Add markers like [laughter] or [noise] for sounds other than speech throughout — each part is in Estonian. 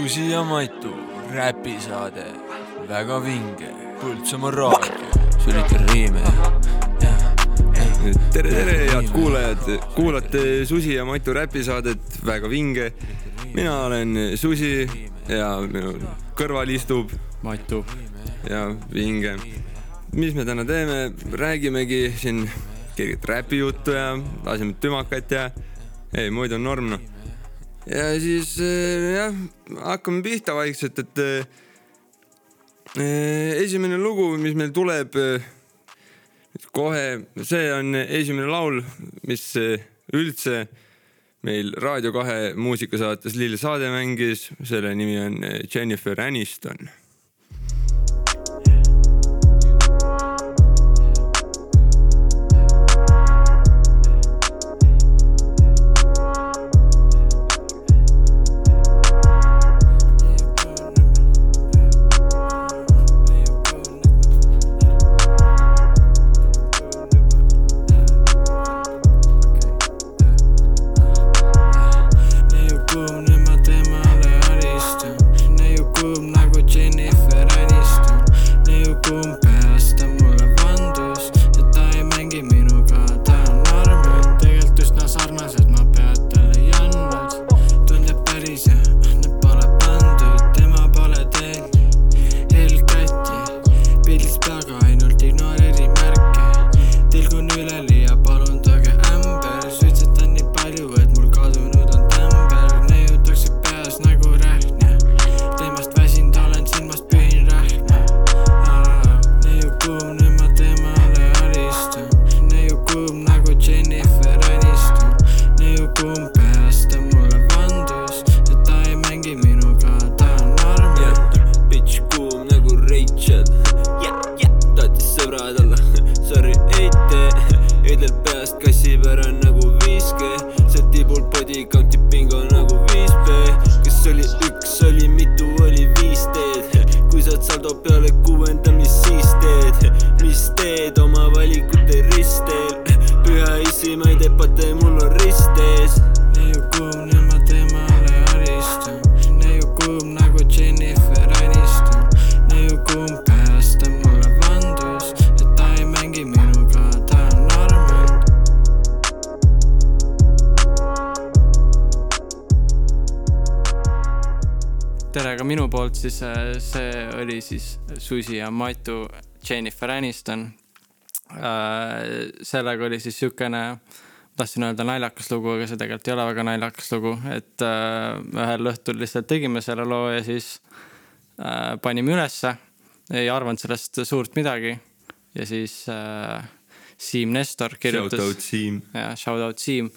Susi ja Matu räpisaade, väga vinge, Põltsamaa raadio. sülitan riime tere, tere, head kuulajad, kuulate Susi ja Matu räpisaadet, väga vinge. mina olen Susi ja minu kõrval istub Matu. ja vinge. mis me täna teeme, räägimegi siin kerget räpijuttu ja laseme tümakat ja ei, muidu on norm noh. Ja siis eh, jah, hakkame pihta vaikselt, et eh, esimene lugu, mis meil tuleb eh, kohe, see on esimene laul, mis eh, üldse meil Raadio kahe muusikasaates Lill Saade mängis, selle nimi on eh, Jennifer Aniston oli siis Susi ja Matu Jennifer Aniston. sellega oli siis siukene, tahtsin öelda naljakas lugu, aga see tegelikult ei ole väga naljakas lugu, et äh, ühel õhtul lihtsalt tegime selle loo ja siis äh, panime ülesse. ei arvanud sellest suurt midagi ja siis äh, Siim Nestor Shout kirjutas out Siim. ja shout out Siim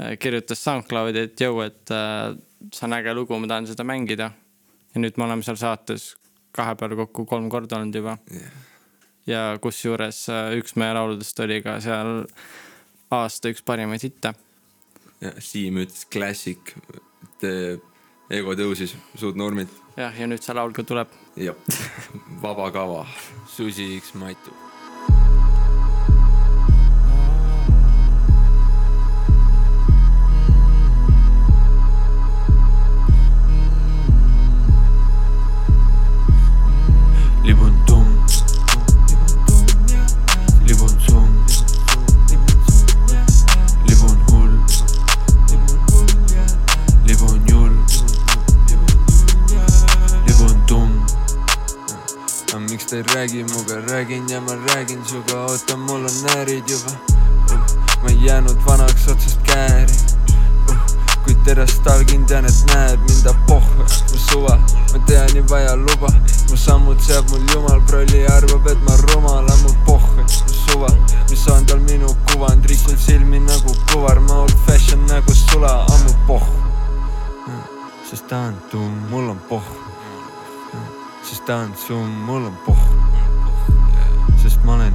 äh, kirjutas SoundCloudi, et jõu, et äh, see on äge lugu, ma tahan seda mängida. ja nüüd me oleme seal saates kahe peale kokku kolm korda olnud juba Yeah. ja kusjuures äh, üks meie lauludest oli ka seal aasta üks parimaid hitte. ja Siim ütles classic, et ego tõusis, suud normid. jah, ja nüüd see laul ka tuleb. jah, [laughs] vaba kava. Susi X Matu. Sest ta on summ, mul on pohh. sest ma olen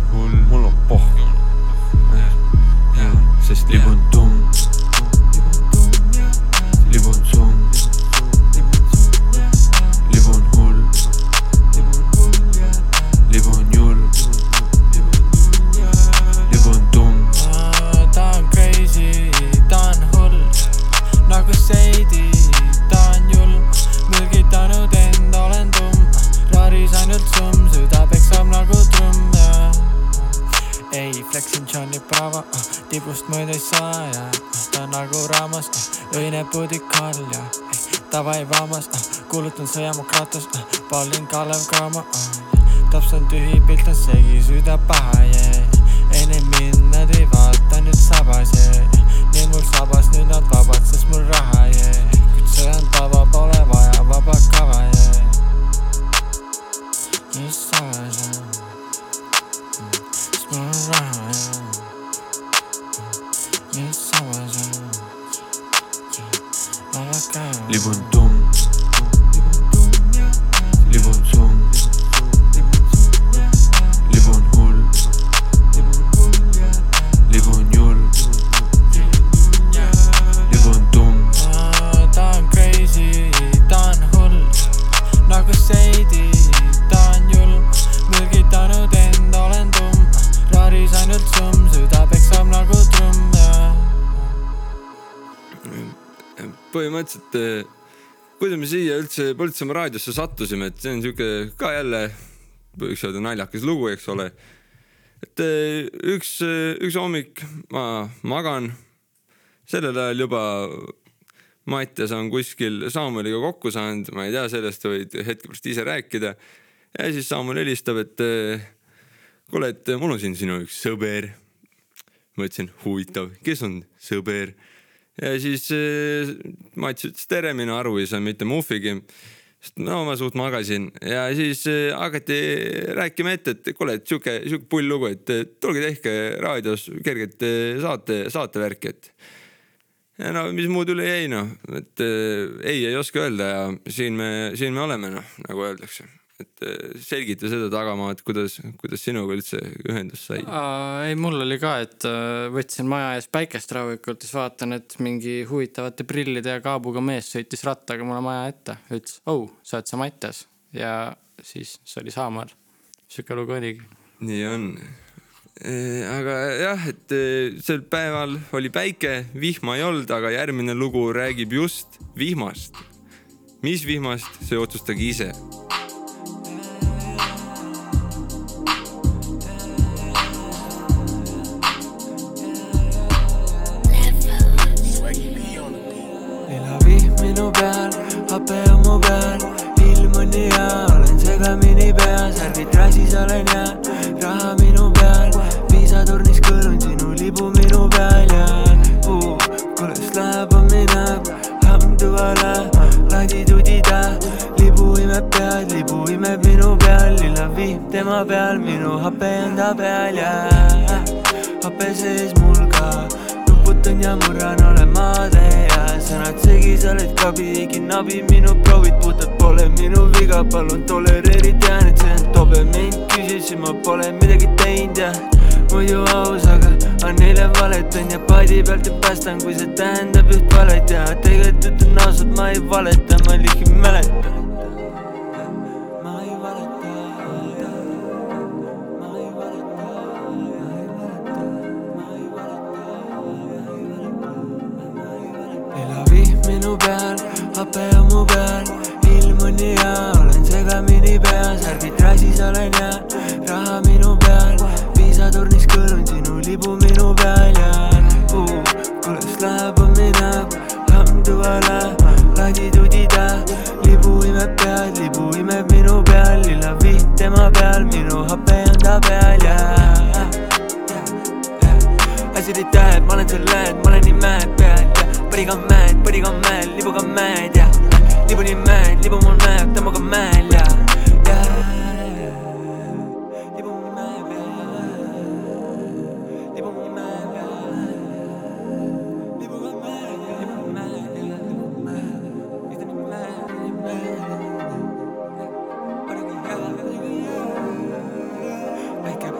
vaba kava Libun põhimõtteliselt eh, kuidas me siia üldse Põltsamaa raadiosse sattusime, et see on sihuke ka jälle võiks öelda naljakas lugu, eks ole. et eh, üks, üks hommik ma magan, sellel ajal juba Mattias on kuskil Samueliga kokku saanud, ma ei tea, sellest võid hetke pärast ise rääkida. ja siis Samuel helistab, et eh, kuule, et mul on siin sinu üks sõber. ma ütlesin, huvitav, kes on sõber? Ja siis äh, Mats ütles tere, minu aru ei saa mitte muhvigi. sest no ma suht magasin ja siis äh, hakati rääkima ette, et kuule, et sihuke, sihuke pull lugu, et äh, tulge tehke raadios kerget saate, saatevärki, et. ja no mis muud üle jäi noh, et ei, ei oska öelda ja siin me, siin me oleme noh, nagu öeldakse et selgita seda tagamaad, kuidas, kuidas sinuga üldse ühendus sai? ei, mul oli ka, et äh, võtsin maja ees päikest rahulikult, siis vaatan, et mingi huvitavate prillide ja kaabuga mees sõitis rattaga mulle maja ette. ütles, oh, sa oled see Mattias ja siis see oli Saamar. sihuke lugu oligi. nii on. aga jah, et eh, sel päeval oli päike, vihma ei olnud, aga järgmine lugu räägib just vihmast. mis vihmast, see otsustage ise minu peal, hape on mu peal, ilm on nii hea, olen segamini peas, värvid trassis olen ja raha minu peal, piisatornis kõlun sinu libu minu peal ja uh, kuidas läheb, on mineb, hamduvale, ladidudida, libu imeb pead, libu imeb minu peal, lilla vihm tema peal, minu hape on ta peal ja hape sees mul ka nuputan ja murran, olen maade ja sõnad segi, sa oled kabi, nabi, minu proovid puhtad pole minu viga, palun tolereeri, tean, et see on tobe, mind küsisin, ma pole midagi teinud ja muidu aus, aga on neile valetan ja paadi pealt ja päästan, kui see tähendab üht valet ja tegelikult ütlen ausalt, ma ei valeta, ma lihtsalt mäletan.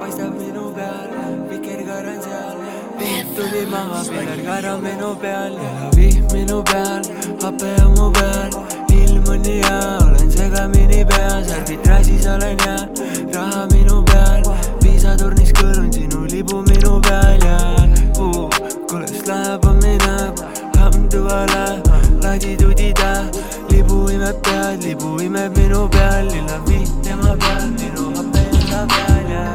Paistab minu peal, vikerkaar on seal, vihm tuli maha, vikerkaar on minu peal vihm minu peal, hape on mu peal, ilm on nii hea, olen segamini peas, värvid trassis olen ja raha minu peal, piisatornis kõlun sinu libu minu peal ja uh, kuidas läheb, on mineb, hamduvale, ladidudida, libu imeb pead, libu imeb minu peal, lilla vihm tema peal, minu hape on ta peal ja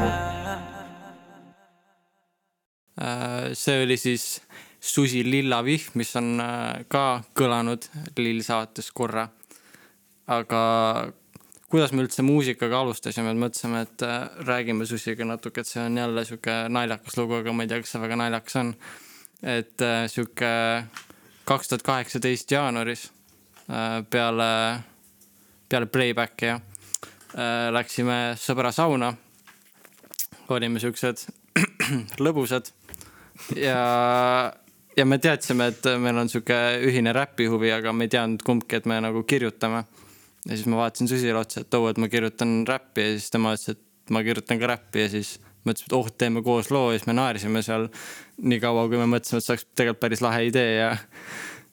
see oli siis Susi Lilla vihm, mis on äh, ka kõlanud Lill saates korra. aga kuidas me üldse muusikaga alustasime, et mõtlesime, et äh, räägime Susiga natuke, et see on jälle sihuke naljakas lugu, aga ma ei tea, kas see väga naljakas on. et äh, sihuke kaks tuhat kaheksateist jaanuaris peale, peale playback'i jah, läksime sõbra sauna. olime siuksed [clears throat] lõbusad ja, ja me teadsime, et meil on sihuke ühine räpihuvi, aga me ei teadnud kumbki, et me nagu kirjutame. ja siis ma vaatasin Susile otsa, et oo, et ma kirjutan räppi ja siis tema ütles, et ma kirjutan ka räppi ja siis mõtlesime, et oh, teeme koos loo ja siis me naersime seal nii kaua, kui me mõtlesime, et see oleks tegelikult päris lahe idee ja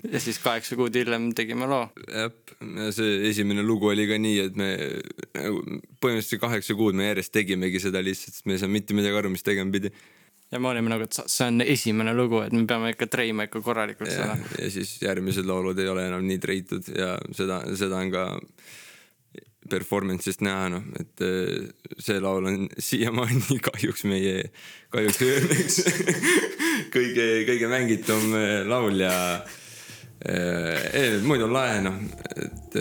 ja siis kaheksa kuud hiljem tegime loo. jah, see esimene lugu oli ka nii, et me nagu põhimõtteliselt kaheksa kuud me järjest tegimegi seda lihtsalt, sest me ei saanud mitte midagi aru, mis tegema pidi. Ja me olime nagu, et see on esimene lugu, et me peame ikka treima ikka korralikult ja seda., ja siis järgmised laulud ei ole enam nii treitud ja seda, seda on ka performance'ist näha, noh, et eh, see laul on siiamaani kahjuks meie, kahjuks õnneks [laughs] kõige, kõige mängitum eh, laul ja eh, muidu on lahe, noh, et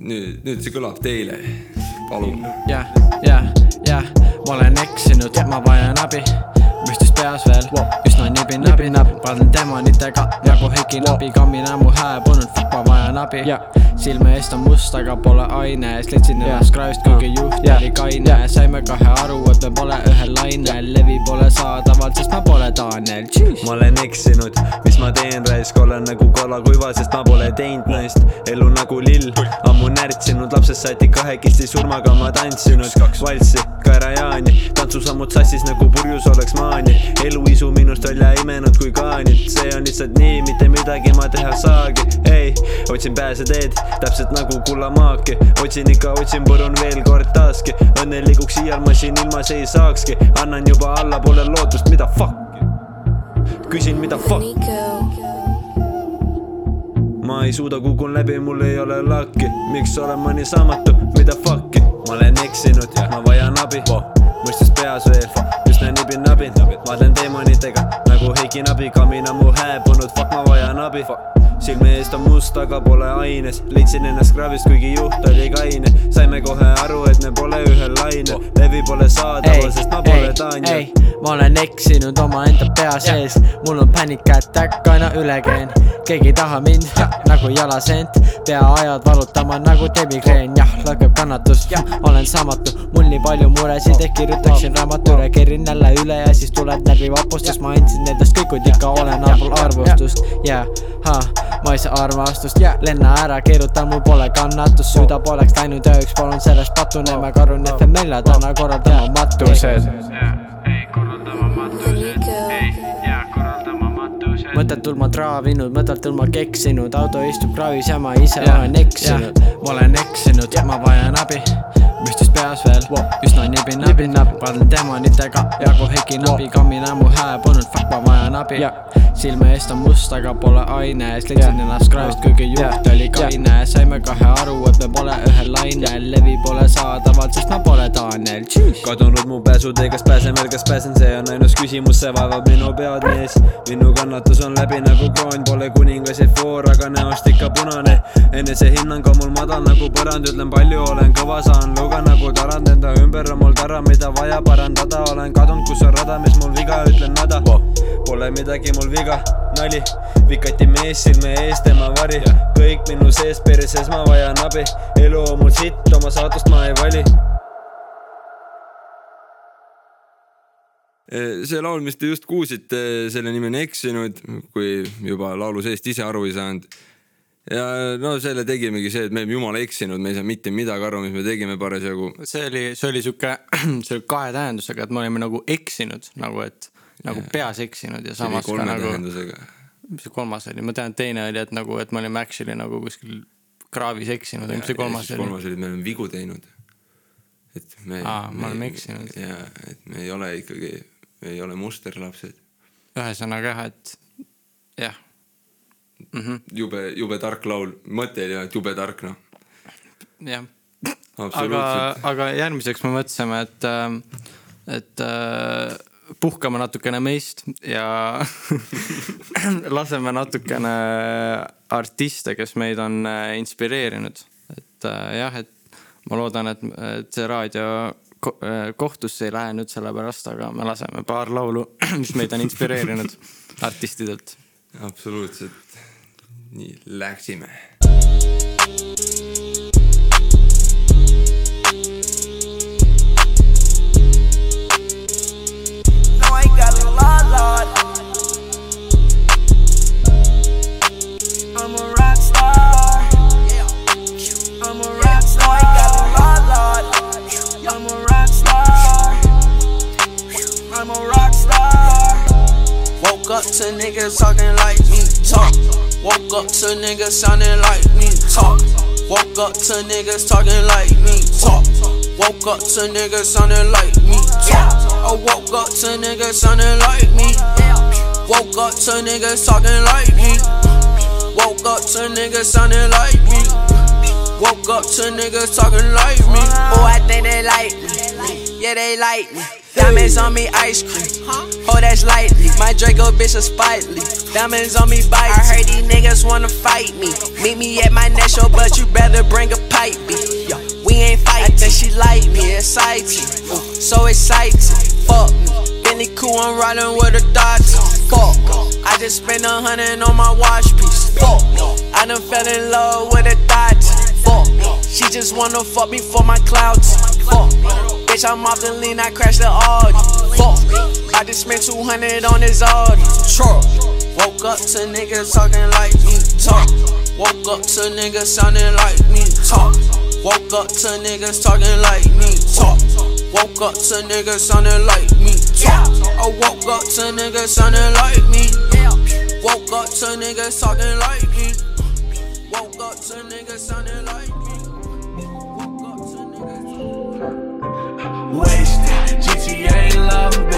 nüüd, nüüd see kõlab teile, palun. jah, jah, jah, ma olen eksinud, ma vajan abi, peas veel, üsna nibin-nabin, vaatan demonitega. Nagu Heiki Nabi, kammina mu hääbunud, ma vajan abi. Silme eest on must, aga pole aine, slitsin ennast kraest, kuigi juht oli kaine, saime kahe aru, et me pole ühel lainel, levi pole saadaval, sest ma pole Daniel, ma olen eksinud, mis ma teen raisk, olen nagu kala kuiva, sest ma pole teinud naist, elu nagu lill, ammu närtsinud, lapsest saati kahekesti surmaga ma tantsinud, valssi, Karajaani, tantsusammud sassis nagu purjus oleks maani, eluisu minust välja imenud kui kaanid, see on lihtsalt nii, mitte midagi ma teha saagi, ei, otsin pääseteed, täpselt nagu kullamaaki, otsin ikka, otsin, purun veel kord taaski, õnnelikuks iial ma siin ilmas ei saakski, annan juba alla, pole lootust, mida fuck'i küsin, mida fuck, ma ei suuda, kukun läbi, mul ei ole lakki, miks olen ma nii saamatu, mida fuck'i, ma olen eksinud, ma vajan abi, mõistes peas veel, üsna nibin-nabin, vaatan teemonitega nagu Heiki Nabi, kamina mu hääbunud, fuck ma vajan abi, silme eest on must, aga pole aines, leidsin ennast kraavist, kuigi juht oli kaine, saime kohe aru, et me pole ühel lainel, levi pole saadaval, sest ma pole Daniel. ma olen eksinud omaenda pea sees, mul on panic attack, aina üle käin, keegi ei taha mind nagu jalaseent, peaajad valutama nagu demikreen, jah, langeb kannatus, olen saamatu, mul nii palju muresid, ehk kirjutaksin raamatu üle, kerin jälle üle ja siis tuleb närvivapustus, ma andsin endast kõik, kuid ikka olen allpool arvustust, yeah, ha, ma ei saa armastust, lenna ära, keerutan, mul pole kannatust, süda poleks läinud ööks, palun sellest patuneme, karun FM-ile täna korraldama matused. mõttetult ma traavinud, mõttetult ma keksinud, auto istub kraavis ja ma ise ja, olen eksinud, ma olen eksinud, ma vajan abi, müstis peas veel, üsna nibin-nabin, vaatan demonitega nagu Heiki Nabi, kammina mu hääbunud, fuck ma vajan abi, silme eest on must, aga pole aine, slitsin ennast kraavist, kuigi juht oli kaine, saime kahe aru, et me pole ühel lainel, levi pole saadaval, sest ma pole Daniel, kadunud mu pääsutee, kas pääsen veel, kas pääsen, see on ainus küsimus, see vaevab minu pead mees. minu kannatus on läbi nagu kroon, pole kuningas eufoor, aga näost ikka punane. enesehinnang on mul madal nagu põrand, ütlen palju, olen kõva, saan luga nagu tarand, enda ümber on mul tara, mida vaja parandada, olen kadunud, kus on rada, mis mul viga, ütlen nada. Pole midagi mul viga, nali, vikati mees silme ees, tema vari, kõik minu sees perses, ma vajan abi, elu on mul sitt, oma saatust ma ei vali see laul, mis te just kuulsite, selle nimi on Eksinud, kui juba laulu seest ise aru ei saanud. ja no selle tegimegi see, et me olime jumala eksinud, me ei saanud mitte midagi aru, mis me tegime parasjagu. see oli, see oli sihuke, [clears throat] see oli kahe tähendusega, et me olime nagu eksinud nagu, et nagu peas eksinud ja samas ka nagu, mis see kolmas oli, ma tean, et teine oli, et nagu, et me olime actually nagu kuskil kraavis eksinud, mis see kolmas oli? kolmas oli, me oleme vigu teinud. et me. Aa, me oleme eksinud. ja, et me ei ole ikkagi, me ei ole musterlapsed. ühesõnaga jah, et jah mm -hmm., jube, jube tark laul, mõte oli jah, et jube tark noh. jah. aga aga järgmiseks me mõtlesime, et, et äh, puhkame natukene meist ja [laughs] laseme natukene artiste, kes meid on äh, inspireerinud. et äh, jah, et ma loodan, et, et see raadio ko äh, kohtusse ei lähe nüüd sellepärast, aga me laseme paar laulu, [clears throat] mis meid on inspireerinud [laughs] artistidelt. absoluutselt, nii läksime. Up to niggas talking like me, talk. Woke up to niggas sounding like me, talk. Woke up to niggas talking like me, talk. Woke up to niggas sounding like me, talk. I woke up to niggas sounding like me. Woke up to niggas talking like me. Woke up to niggas sounding like me. Woke up to niggas talking like me. Oh, I think they like me. Yeah, they like me. Diamonds on me, ice cream. Oh, that's lightly. My Draco bitch is spitely. Diamonds on me, bite. I heard these niggas wanna fight me. Meet me at my next show, but you better bring a pipe. B. Yo, we ain't fighting. I think she like me, exciting. Ooh, uh, so exciting. Fuck me. Bentley cool, I'm riding with a Dodge. Fuck. I just spent a hundred on my watch piece. Fuck. I done fell in love with a Dodge. Fuck. She just wanna fuck me for my clouds. Fuck. Bitch, I'm off the lean, I crashed the Audi. Fuck. I just spent 200 on this Audi. Truck. Woke up to niggas talking like me. Talk. Woke up to niggas sounding like me. Talk. Woke up to niggas talking like me. Talk. Woke up to niggas sounding like me. Talk. I woke up to niggas sounding like me. Woke up to niggas talking like me. Woke up to niggas sounding like me. Wasted, GTA love,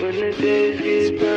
When the days get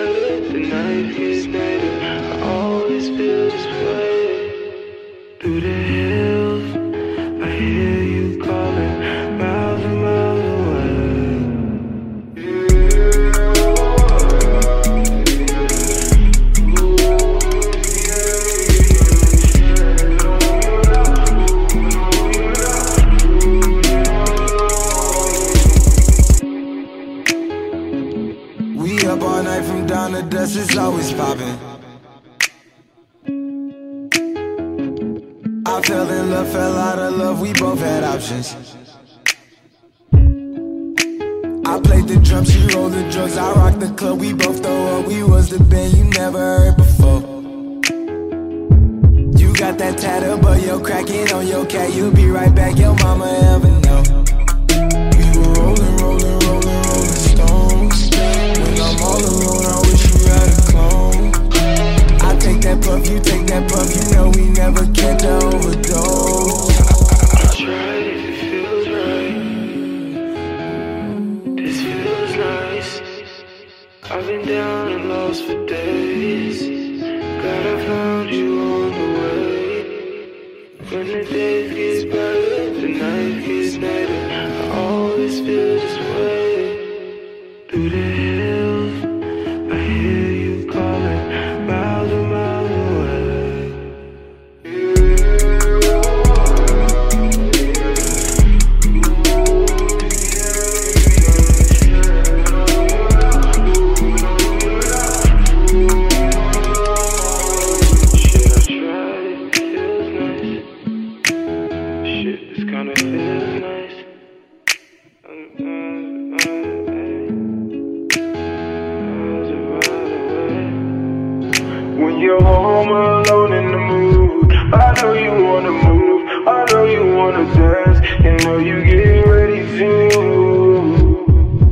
you're home alone in the mood, I know you wanna move, I know you wanna dance, you know you get ready to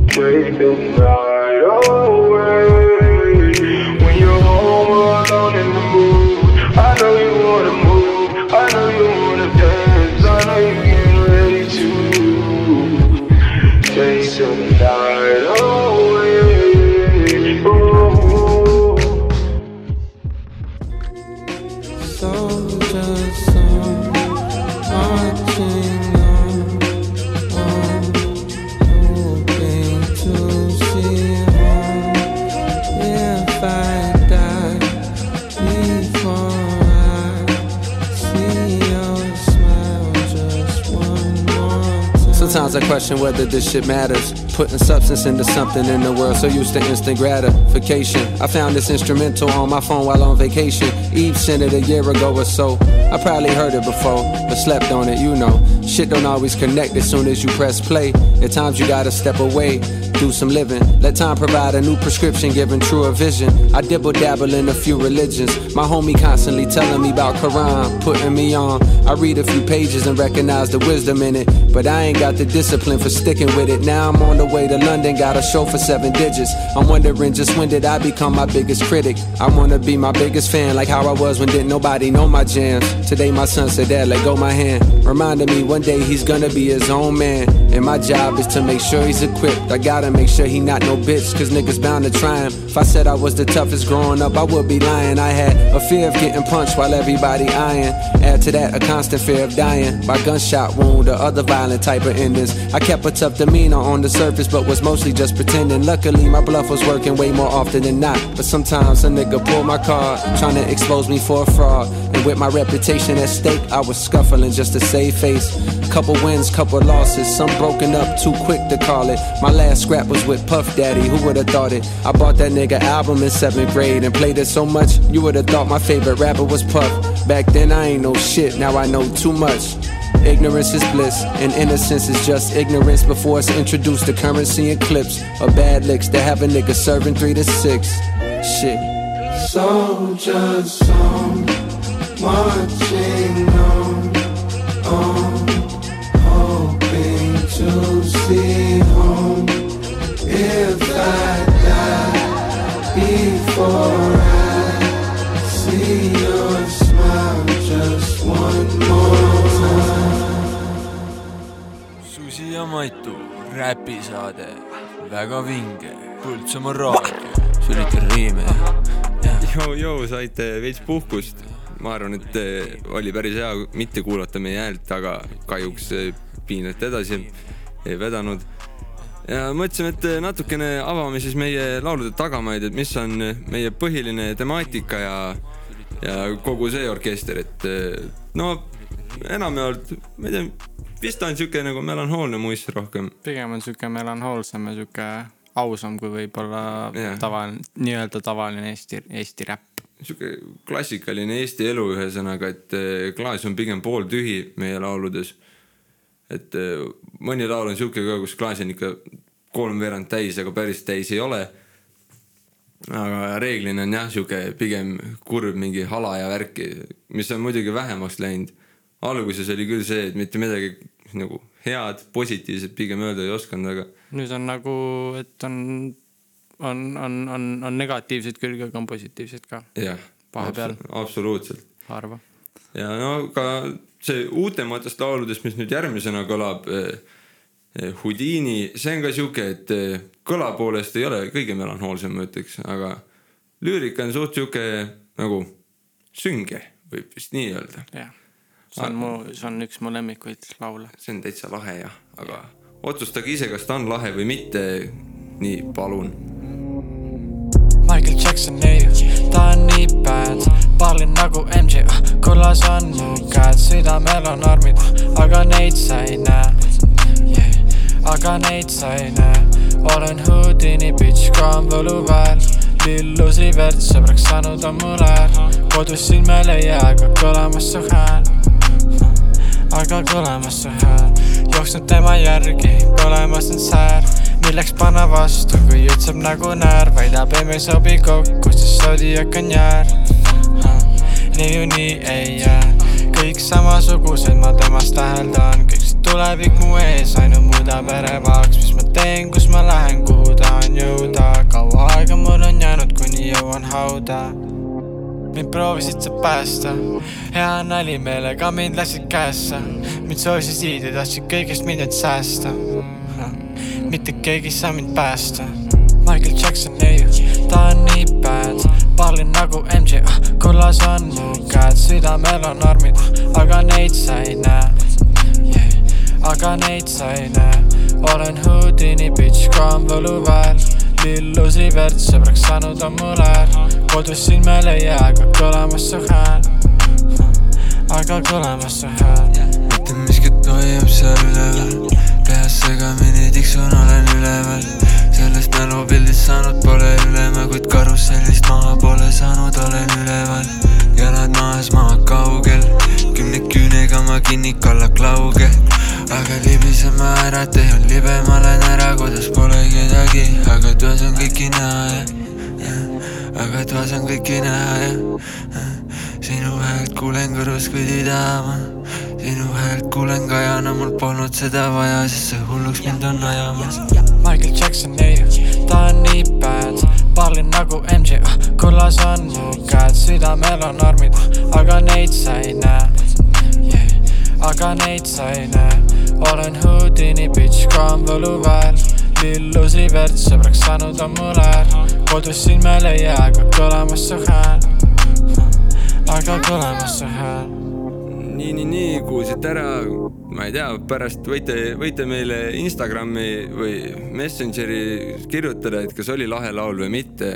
take the night question whether this shit matters. Putting substance into something in the world so used to instant gratification. I found this instrumental on my phone while on vacation. Eve sent it a year ago or so. I probably heard it before, but slept on it, you know. Shit don't always connect as soon as you press play. At times you gotta step away, do some living. Let time provide a new prescription, giving truer vision. I dibble dabble in a few religions. My homie constantly telling me about Quran, putting me on. I read a few pages and recognize the wisdom in it, but I ain't got the discipline for sticking with it. Now I'm on the way to London, got a show for seven digits. I'm wondering just when did I become my biggest critic? I wanna be my biggest fan, like how I was when didn't nobody know my jams. Today my son said, Dad, let go my hand. Reminding me one day he's gonna be his own man. And my job is to make sure he's equipped. I gotta make sure he not no bitch, cause niggas bound to try him. If I said I was the toughest growing up, I would be lying. I had a fear of getting punched while everybody eyeing. Add to that a constant fear of dying by gunshot wound or other violent type of endings. I kept a tough demeanor on the surface, but was mostly just pretending. Luckily, my bluff was working way more often than not. But sometimes a nigga pull my card, trying to expose me for a fraud. And with my reputation at stake, I was scuffling just to save face. Couple wins, couple losses, some broken up too quick to call it. My last scrap was with Puff Daddy, who would've thought it? I bought that nigga album in seventh grade and played it so much, you would've thought my favorite rapper was Puff. Back then I ain't no shit, now I know too much. Ignorance is bliss, and innocence is just ignorance before it's introduced to currency and clips or bad licks that have a nigga serving three to six. Shit. Soldiers song, marching on, on, hoping to see home. If I die before I see your smile just one more time. Susi ja Matu räpisaade, väga vinge, Põltsamaa raadio, sülitan riime ja Jou-jou, saite veits puhkust. Ma arvan, et eh, oli päris hea mitte kuulata meie häält, aga kahjuks eh, piinati edasi, ei vedanud. ja mõtlesime, et eh, natukene avame siis meie laulude tagamaid, et mis on meie põhiline temaatika ja, ja kogu see orkester, et no enamjaolt, ma ei tea, vist on siuke nagu melanhoolne muist rohkem. pigem on sihuke melanhoolsem ja sihuke ausam kui võib-olla tavaline, nii-öelda tavaline Eesti, Eesti räpp. Sihuke klassikaline Eesti elu, ühesõnaga, et eh, klaas on pigem pooltühi meie lauludes. et eh, mõni laul on sihuke ka, kus klaas on ikka kolmveerand täis, aga päris täis ei ole. aga reeglina on jah, sihuke pigem kurb mingi hala ja värki, mis on muidugi vähemaks läinud. alguses oli küll see, et mitte midagi nagu head, positiivset pigem öelda ei osanud, aga nüüd on nagu, et on, on, on, on, on negatiivseid külgi, aga on positiivseid ka, jah. Absoluutselt. harva. ja no ka see uutematest lauludest, mis nüüd järgmisena kõlab eh,, Houdini, see on ka sihuke, et eh, kõla poolest ei ole kõige melanhoolsem, ma ütleks, aga lüürika on suht sihuke nagu sünge, võib vist nii öelda. jah, see on mu, see on üks mu lemmikuid laule. see on täitsa lahe jah, aga otsustage ise, kas ta on lahe või mitte. nii, palun. Jackson neiu, ta on nii bad, pallin nagu MJ, kullas on käed, südamel on armid, aga neid sa ei näe. Yeah.. aga neid sa ei näe, olen Houdini bitch, kraam võluväel, lillusi verd, sõbraks saanud on mul äär, kodus silmel ei jää, aga kõlamas su hääl, aga kõlamas su hääl, jooksnud tema järgi, põlemas on säär milleks panna vastu, kui jutt saab nagu näär, väidab emme ei sobi kokku, sest sodiak on jäär. nii ju nii ei jää, kõik samasugused ma temast täheldan, kõik see tulevik mu ees ainult muudab ärevaks, mis ma teen, kus ma lähen, kuhu tahan jõuda, kaua aega mul on jäänud, kuni jõuan hauda. Mind proovisid sa päästa, hea nali meelega mind lasid käesse, mind soovisid ja tahtsid kõigest mind end säästa. Mitte keegi ei saa mind päästa. Michael Jackson neiu, ta on nii bad, pallin nagu MJ, kullas on mu käed, südamel on armid, aga neid sa ei näe yeah.. aga neid sa ei näe, olen Houdini bitch, kraam võluväel lillusi verd, sõbraks saanud on mul äär, kodus silmel ei jää, aga kõlamas su hääl, aga kõlamas su hääl. mitte miskit hoiab seal üleval, peas segamini tiksun, olen üleval. sellest mälupildist saanud pole ülema, kuid karussellist maha pole saanud, olen üleval. jalad maas, maa kaugel, kümne küünega ma kinni kallak lauge. aga libisema ära, tee on libe, ma lähen ära, kodus pole kedagi, aga toas on kõiki näha ja, aga toas on kõiki näha ja sinu häält kuulen kõrvus kõdi tahama sinu häält kuulen kajana, mul polnud seda vaja, sest see hulluks mind on ajamas. Michael Jackson neiu, ta on nii bad, pallin nagu MJ, kullas on mu käed, südamel on armid, aga neid sa ei näe yeah.. aga neid sa ei näe, olen Houdini bitch, kraam võluväel, lillusi verd, sõbraks saanud on mul äär, kodus silmel ei jää, aga kõlamas su hääl, aga kõlamas su hääl nii, nii, nii, kuulsite ära, ma ei tea, pärast võite, võite meile Instagrami või Messengeri kirjutada, et kas oli lahe laul või mitte.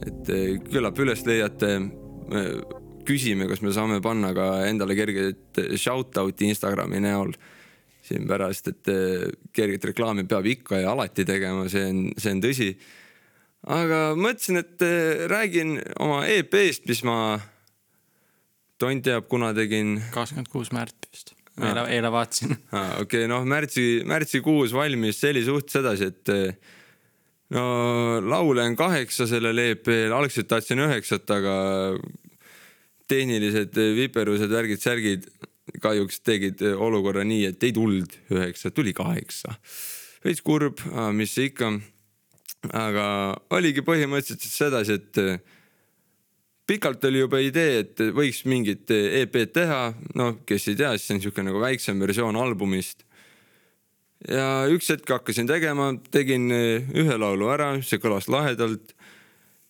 et eh, küllap üles leiate. küsime, kas me saame panna ka endale kerget shout-out'i Instagrami näol siin pärast, et eh, kerget reklaami peab ikka ja alati tegema, see on, see on tõsi. aga mõtlesin, et eh, räägin oma EP-st, mis ma tont teab, kuna tegin. kakskümmend kuus märts vist, eile, eile vaatasin. [laughs] aa, okei okay,, noh, märtsi, märtsikuus valmis, see oli suht sedasi, et eh, no laule on kaheksa sellel EP-l, algselt tahtsin üheksat, aga tehnilised eh, viperused, värgid, särgid kahjuks tegid eh, olukorra nii, et ei tulnud üheksa, tuli kaheksa. veits kurb, mis ikka. aga oligi põhimõtteliselt sedasi, et eh, pikalt oli juba idee, et võiks mingit EP-d teha, noh, kes ei tea, siis see on niisugune nagu väiksem versioon albumist. ja üks hetk hakkasin tegema, tegin ühe laulu ära, see kõlas lahedalt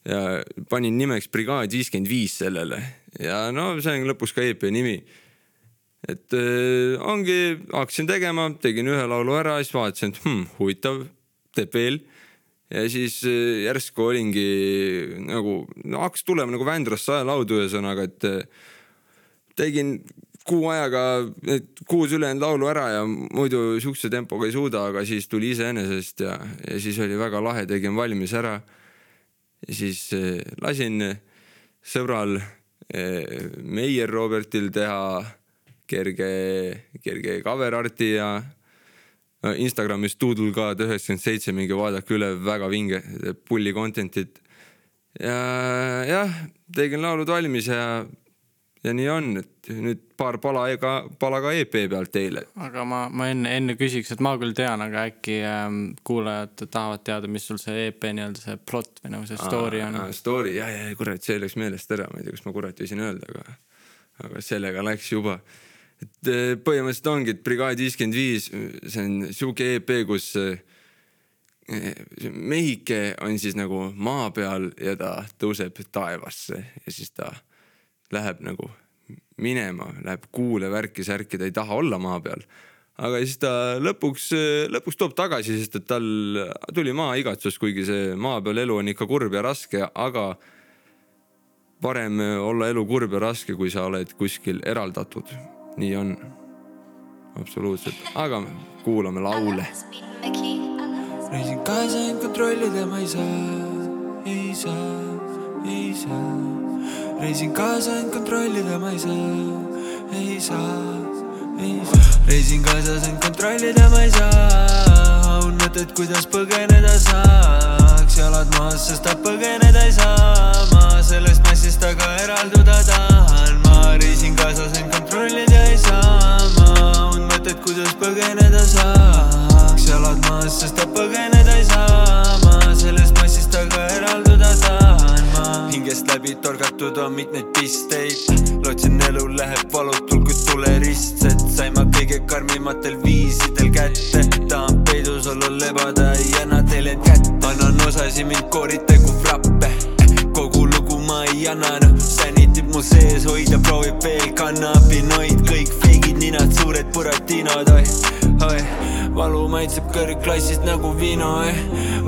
ja panin nimeks Brigaad viiskümmend viis sellele ja no see on lõpuks ka EP nimi. et äh, ongi, hakkasin tegema, tegin ühe laulu ära, siis vaatasin, et hmm, huvitav, teeb veel ja siis äh, järsku olingi nagu no,, hakkas tulema nagu Vändrast saelaudu ühesõnaga, et äh, tegin kuu ajaga need kuus ülejäänud laulu ära ja muidu sihukese tempoga ei suuda, aga siis tuli iseenesest ja, ja siis oli väga lahe, tegin valmis ära. ja siis äh, lasin sõbral Meier Robertil teha kerge, kerge cover art'i ja Instagramis Doodlegod üheksakümmend seitse, minge vaadake üle, väga vinge, pulli content'it. ja jah, tegin laulud valmis ja, ja nii on, et nüüd paar pala ega, pala ka EP pealt teile. aga ma, ma enne, enne küsiks, et ma küll tean, aga äkki ähm, kuulajad tahavad teada, mis sul see EP nii-öelda see plott või nagu see story on. Story, ja, ja kurat, see läks meelest ära, ma ei tea, kas ma kurat võisin öelda, aga, aga sellega läks juba. Et eh, põhimõtteliselt ongi, et Brigaad viiskümmend viis, see on sihuke EP, kus eh, mehike on siis nagu maa peal ja ta tõuseb taevasse ja siis ta läheb nagu minema, läheb kuule värki-särki, ta ei taha olla maa peal. aga siis ta lõpuks, lõpuks toob tagasi, sest et tal tuli maaigatsus, kuigi see maa peal elu on ikka kurb ja raske, aga parem olla elu kurb ja raske, kui sa oled kuskil eraldatud. Nii on. absoluutselt, aga kuulame laule. reisin kaasa, ent kontrollida ma ei saa, ei saa, ei saa. reisin kaasa, ent kontrollida ma ei saa, ei saa, ei saa. reisin kaasas, ent kontrollida ma ei saa. on mõtet, kuidas põgeneda saaks, jalad maas, sest ta põgeneda ei saa. ma sellest massist aga eralduda tahan, ma reisin kaasas, ent kontrollida. mõtet, kuidas põgeneda saaks, jalad maas, sest ta põgeneda ei saa. ma sellest massist aga eralduda tahan ma. hingest läbi torgatud on mitmeid pisteid, lootsin elu läheb valutul kui tuleristsed, sain ma kõige karmimatel viisidel kätte, tahan peidus olla, lebada ei anna teile kätt, annan osasi mind kooritagu frappe, kogu lugu ma ei anna, noh, sänitib mu sees, hoida proovib veel kannabinoid, kõik feigid ninad, suured buratinod, oi, oi, valu maitseb kõrgklassist nagu viino, oi,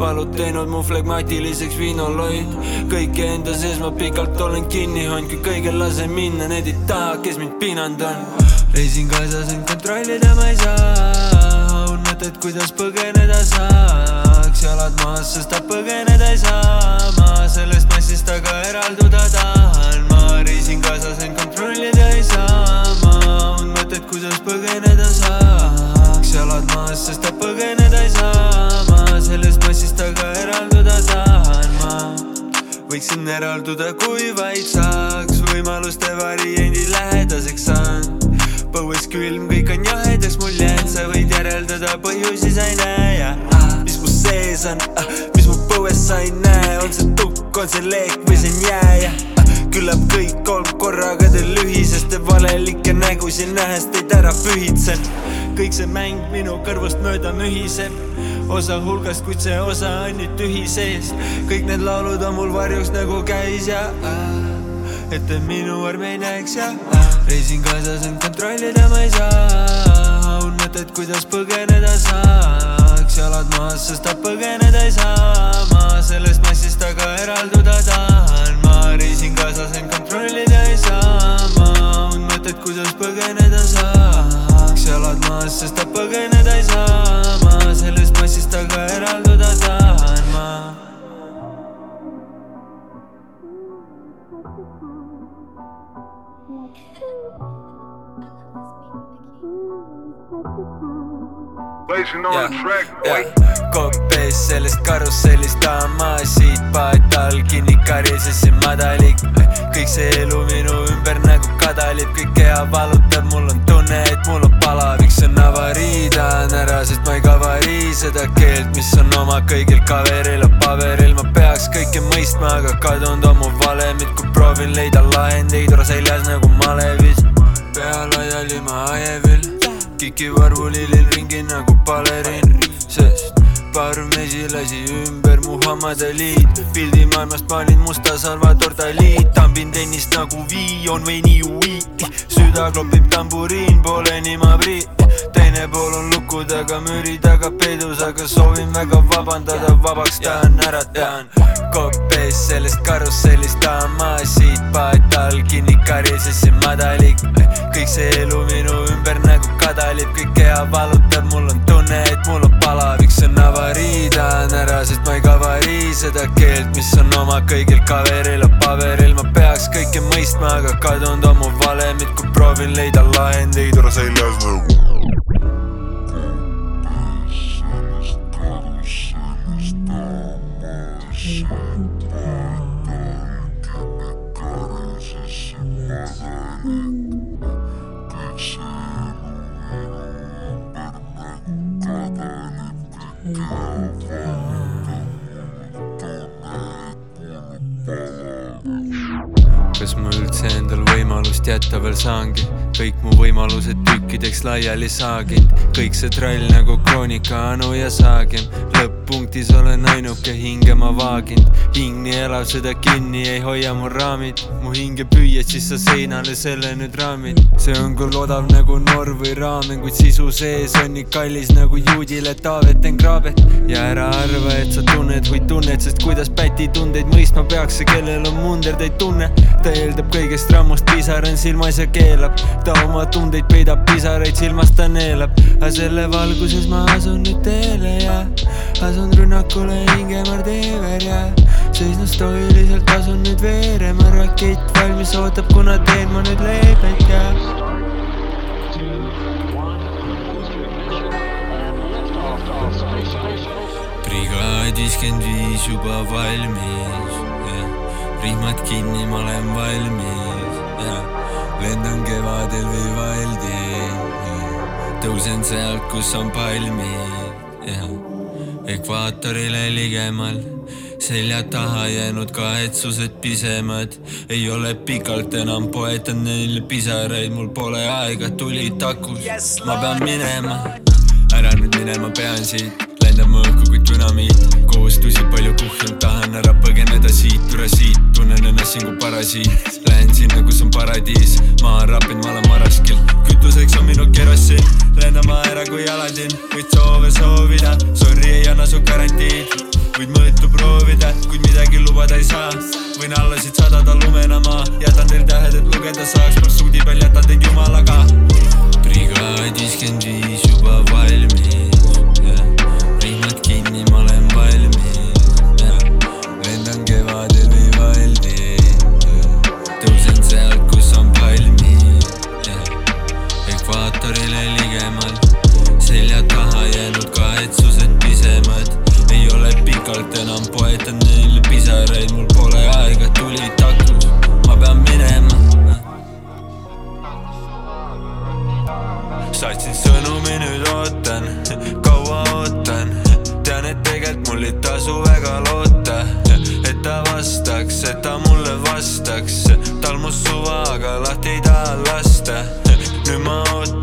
valud teinud mu flegmaatiliseks viinoloid, kõike enda sees ma pikalt olen kinni hoidnud, kui kõigel lasen minna, need ei taha, kes mind piinanud on. reisin kaasas, ent kontrollida ma ei saa, on mõtet, kuidas põgeneda saaks, jalad maas, sest ta põgeneda ei saa, ma sellest massist aga eralduda tahan, reisin kaasas, ent kontrollida ei saa, ma on mõtet, kuidas põgeneda saaks, jalad maas, sest ta põgeneda ei saa, ma sellest massist aga eralduda tahan ma võiksin eralduda, kui vaid saaks. Võimaluste variandid lähedaseks saan. põues külm, kõik on jahedaks mul jäänud, sa võid järeldada, põhjusi sa ei näe. Ja ah, mis mu sees on? Ah,, mis mu põues sa ei näe, on see tukk, on see leek või see on jää? Ja ah, küllap kõik kolm korraga teil ühisest te valelikke nägusid nähes teid ära pühitsen. kõik see mäng minu kõrvust mööda mühiseb osa hulgast, kuid see osa on nüüd tühi sees. kõik need laulud on mul varjuks nagu käis ja et te minu arme ei näeks ja reisin kaasas, ent kontrollida ma ei saa. on mõtet, kuidas põgeneda saaks, jalad maas, sest ta põgeneda ei saa. ma sellest massist aga eralduda tahan, reisin kaasas, ent kontrollida ei saa. ma on mõtet, kuidas põgeneda saaks, jalad maas, sest ta põgeneda ei saa. ma sellest massist aga eralduda tahan ma. Kopp ees sellest karussellist tahan ma siit paat all kinni karisesin madalik. kõik see elu minu ümber nagu kadalib, kõik keha valutab, mul on tunne, et mul on palavik, see on avarii, tahan ära, sest ma ei kavarii seda keelt, mis on oma kõigil kaveril. Ja paberil, ma peaks kõike mõistma, aga kadunud on mu valemid, kui proovin leida lahendeid, ora seljas nagu malevis. pea laiali ma ajevil, kikivarvulilil ringi nagu baleriin, sest paar mesilasi ümber Muhamed Aliid pildimaailmast maalin musta Salvador Daliid tambin tennist nagu viion või niui süda klopib tamburiin, pooleni ma prii teine pool on luku taga, müüri taga peidus, aga soovin väga vabandada, vabaks tahan, ära tahan kopp ees sellest karussellist tahan ma siit paat all kinni karisesin madalik. Kõik see elu minu ümber nagu kadalib, kõik keha valutab, mul on tunne, et mul on palavik, see on avarii, tahan ära, sest ma ei kavarii seda keelt, mis on oma kõigil kaveril ja paberil, ma peaks kõike mõistma, aga kadunud on mu valemid, kui proovin leida lahendeid, ora seljas nagu jätta veel saangi kõik mu võimalused tükkideks laiali saaginud kõik see trall nagu kroonika Anu ja Saagim. Lõpp-punktis olen ainuke hinge ma vaaginud hing nii elav seda kinni ei hoia mu raamid. Mu hinge püüad siis sa seinale selle nüüd raamid. See on küll odav nagu Norr või raamen kuid sisu sees on nii kallis nagu juudile Taavet engraabet ja ära arva et sa tunned või tunned sest kuidas päti tundeid mõistma peaks see kellel on munder ta ei tunne. Ta eeldab kõigest rammust pisar on silmas ja keelab. Ta oma tundeid peidab pisaraid silmas ta neelab aga selle valguses ma asun nüüd teele ja asun rünnakule Ingemar Teever ja seisnud stoiliselt asun nüüd veerema. Rakett valmis ootab kuna teen ma nüüd leebet ja brigaad viiskümmend viis juba valmis rihmad kinni, ma olen valmis ja lendan kevadel Vivaldi tõusen sealt, kus on palmid ja ekvaatorile ligemal selja taha jäänud kahetsused pisemad. Ei ole pikalt enam poetanud neile pisaraid, mul pole aega, tuli takus, ma pean minema. Ära nüüd minema pean siit. Lendama õhku kui dünamiit kohustusi palju kuhjunud, tahan ära põgeneda siit, üle siit tunnen ennast siin kui parasiit paradiis, ma rappinud, ma olen maraskil. Kütuseks on minu kerosiin, lendama ära kui Aladin. Võid soove soovida, sorry ei anna su garantiid. Võid mõõtu proovida, kuid midagi lubada ei saa. Võin alla siit sadada lumena maa, jätan teil tähed, et lugeda saaks, marsruudi peal jätan teid jumalaga. Brigaad viiskümmend viis juba valmis poetanud neile pisaraid, mul pole aega, tuli takus, ma pean minema. Saatsin sõnumi, nüüd ootan, kaua ootan? Tean, et tegelikult mul ei tasu väga loota et ta vastaks, et ta mulle vastaks. Tal mu suvaga lahti ei taha lasta. Nüüd ma ootan,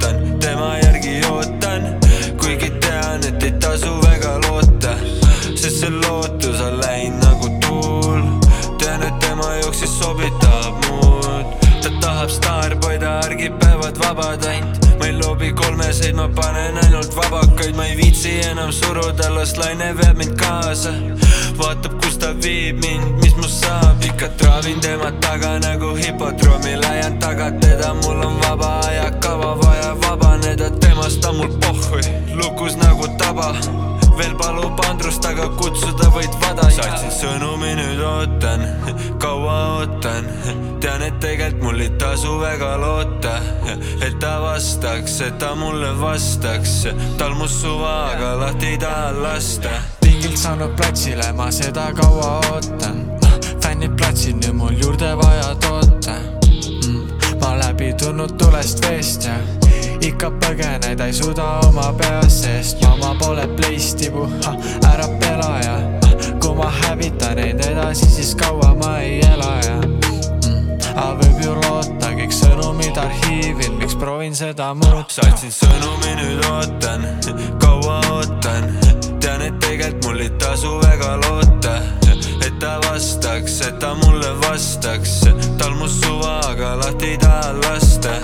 staarpoid, argipäevad vabad ainult. Ma ei loobi kolmeseid, ma panen ainult vabakaid, ma ei viitsi enam suruda, las laine veab mind kaasa. Vaatab, kus ta viib mind, mis must saab, ikka traavin tema taga nagu hipodroomi, lähen taga teda, mul on vaba ajakava, vaja. Vabaneda temast on mul pohhui, lukus nagu taba veel palub andrust, aga kutsuda võid vada saatsin sõnumi, nüüd ootan, kaua ootan. Tean, et tegelikult mul ei tasu väga loota et ta vastaks, et ta mulle vastaks. Tal mu suva, aga lahti ei taha lasta. Pingilt saanud platsile, ma seda kaua ootan. Fännid platsil, nüüd mul juurde vaja toota. Mm. ma läbi tulnud tulest veest ja ikka põgeneda ei suuda oma peas seest mama pole pleistibu, ära pela ja kui ma hävitan neid edasi, siis kaua ma ei ela ja mm. aga võib ju loota, kõik sõnumid arhiivil, miks proovin seda muuta saatsin sõnumi, nüüd ootan, kaua ootan. Tean, et tegelikult mul ei tasu väga loota et ta vastaks, et ta mulle vastaks. Tal mu suva, aga lahti ei taha lasta.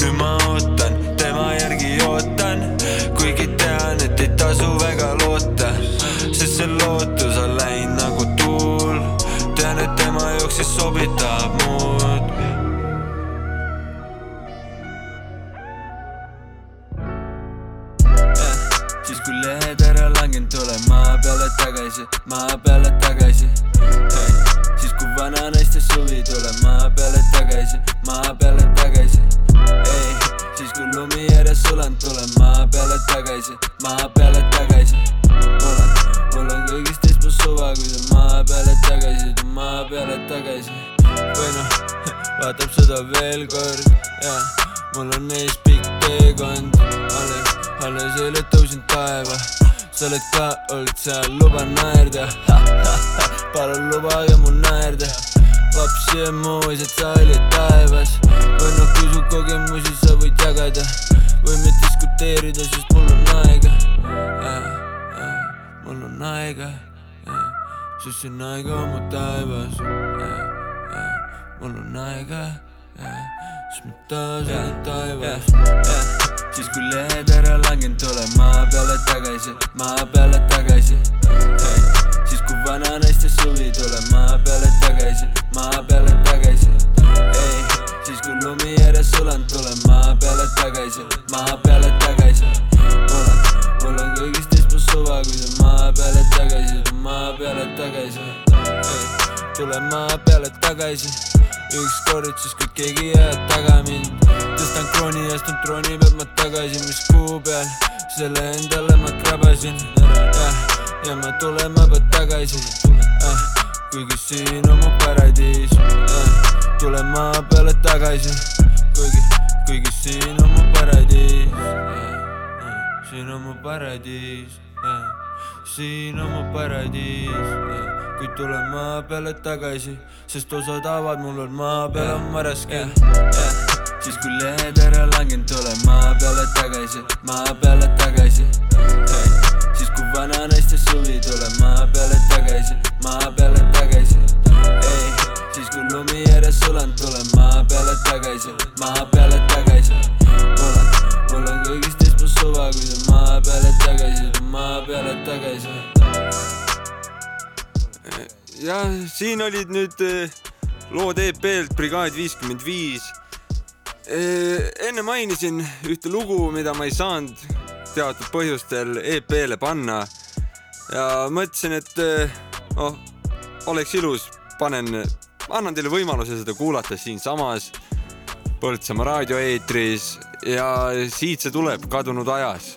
Nüüd ma ootan, järgi ootan kuigi tean, et ei tasu väga loota sest see lootus on läinud nagu tuul. Tean, et tema jooksis sobitab muud. Siis kui lehed ära langenud, tulen maa peale tagasi, maa peale tagasi. Siis kui vana naiste suvi, tulen maa peale tagasi, maa peale tagasi. Siis kui lumi järjest sulanud, tulen maa peale tagasi, maa peale tagasi. Mul on kõigist teist mu suva, kui ta maa peale tagasi, ta maa peale tagasi. Või noh, [laughs] vaatab seda veel kord, jah mul on ees pikk teekond, alles, alles eile tõusin taeva. Sa oled ka olnud seal, luba naerda. [laughs] Palun lubage mul naerda paps ja moos, et sa olid taevas kui su kogemusi sa võid jagada võime diskuteerida, sest mul on aega. Mul on aega, sest see on aega oma taevas. mul on aega, sest ma taas olen taevas. siis kui lehed ära langenud, tulen maa peale tagasi, maa peale tagasi. siis kui vana naiste suvi, tulen maa peale tagasi, maa peale tagasi. siis kui lumi järjest sulanud, tulen maa peale tagasi, maa peale tagasi. mul on, mul on kõigist teist mu suva, kui sa maa peale tagasi, maa peale tagasi. tulen maa peale tagasi, ükskord siis, kui keegi jääb taga mind. tõstan krooni ja astun trooni pealt ma tagasi, mis kuu peal, selle endale ma krabasin. ja ma tulen maa pealt tagasi, kuigi siin on mu paradiis. tulen maa peale tagasi, kuigi, kuigi siin on mu paradiis. siin on mu paradiis, siin on mu paradiis, kuid tulen maa peale tagasi, sest osad haavad mul on maa peal on marasken. siis kui lehed ära langenud, tulen maa peale tagasi, maa peale tagasi. siis vana naiste suvi, tulen maa peale tagasi, maa peale tagasi. siis kui lumi järjest sulanud, tulen maa peale tagasi, maa peale tagasi. on, mul on kõigist mu suva, kui sa maa peale tagasi, maa peale tagasi. jah, siin olid nüüd eh, lood EP-lt Brigaad viiskümmend viis. enne mainisin ühte lugu, mida ma ei saanud teatud põhjustel EP-le panna. Ja mõtlesin, et noh, oleks ilus, panen, annan teile võimaluse seda kuulata siinsamas Põltsamaa raadioeetris ja siit see tuleb kadunud ajas